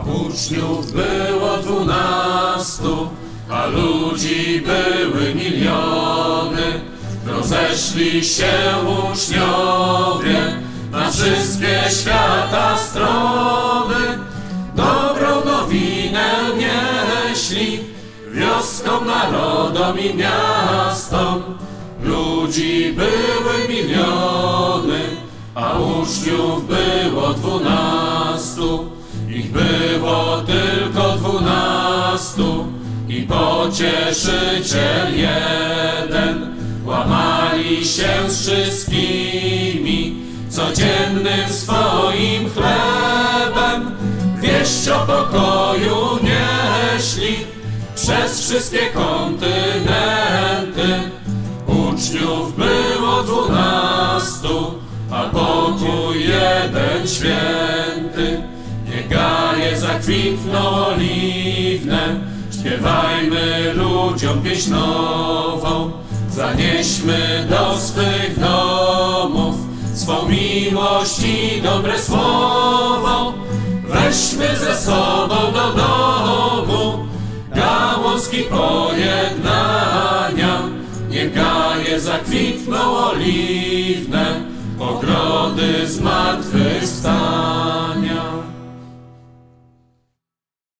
Uczniów było dwunastu, a ludzi były miliony. Rozeszli się uczniowie na wszystkie świata strony. Dobrą nowinę nieśli wioskom, narodom i miastom. Ludzi były miliony, a uczniów było dwunastu. Ich było tylko dwunastu i pocieszyciel jeden. Łamali się z wszystkimi codziennym swoim chlebem. Wieść o pokoju nieśli przez wszystkie kontynenty. Uczniów było dwunastu, a pokój jeden święty. Zakwitną oliwne, śpiewajmy ludziom pieśń nową. Zanieśmy do swych domów swą miłość i dobre słowo. Weźmy ze sobą do domu gałązki pojednania. Niech gaje zakwitną oliwne, ogrody zmartwychwstania.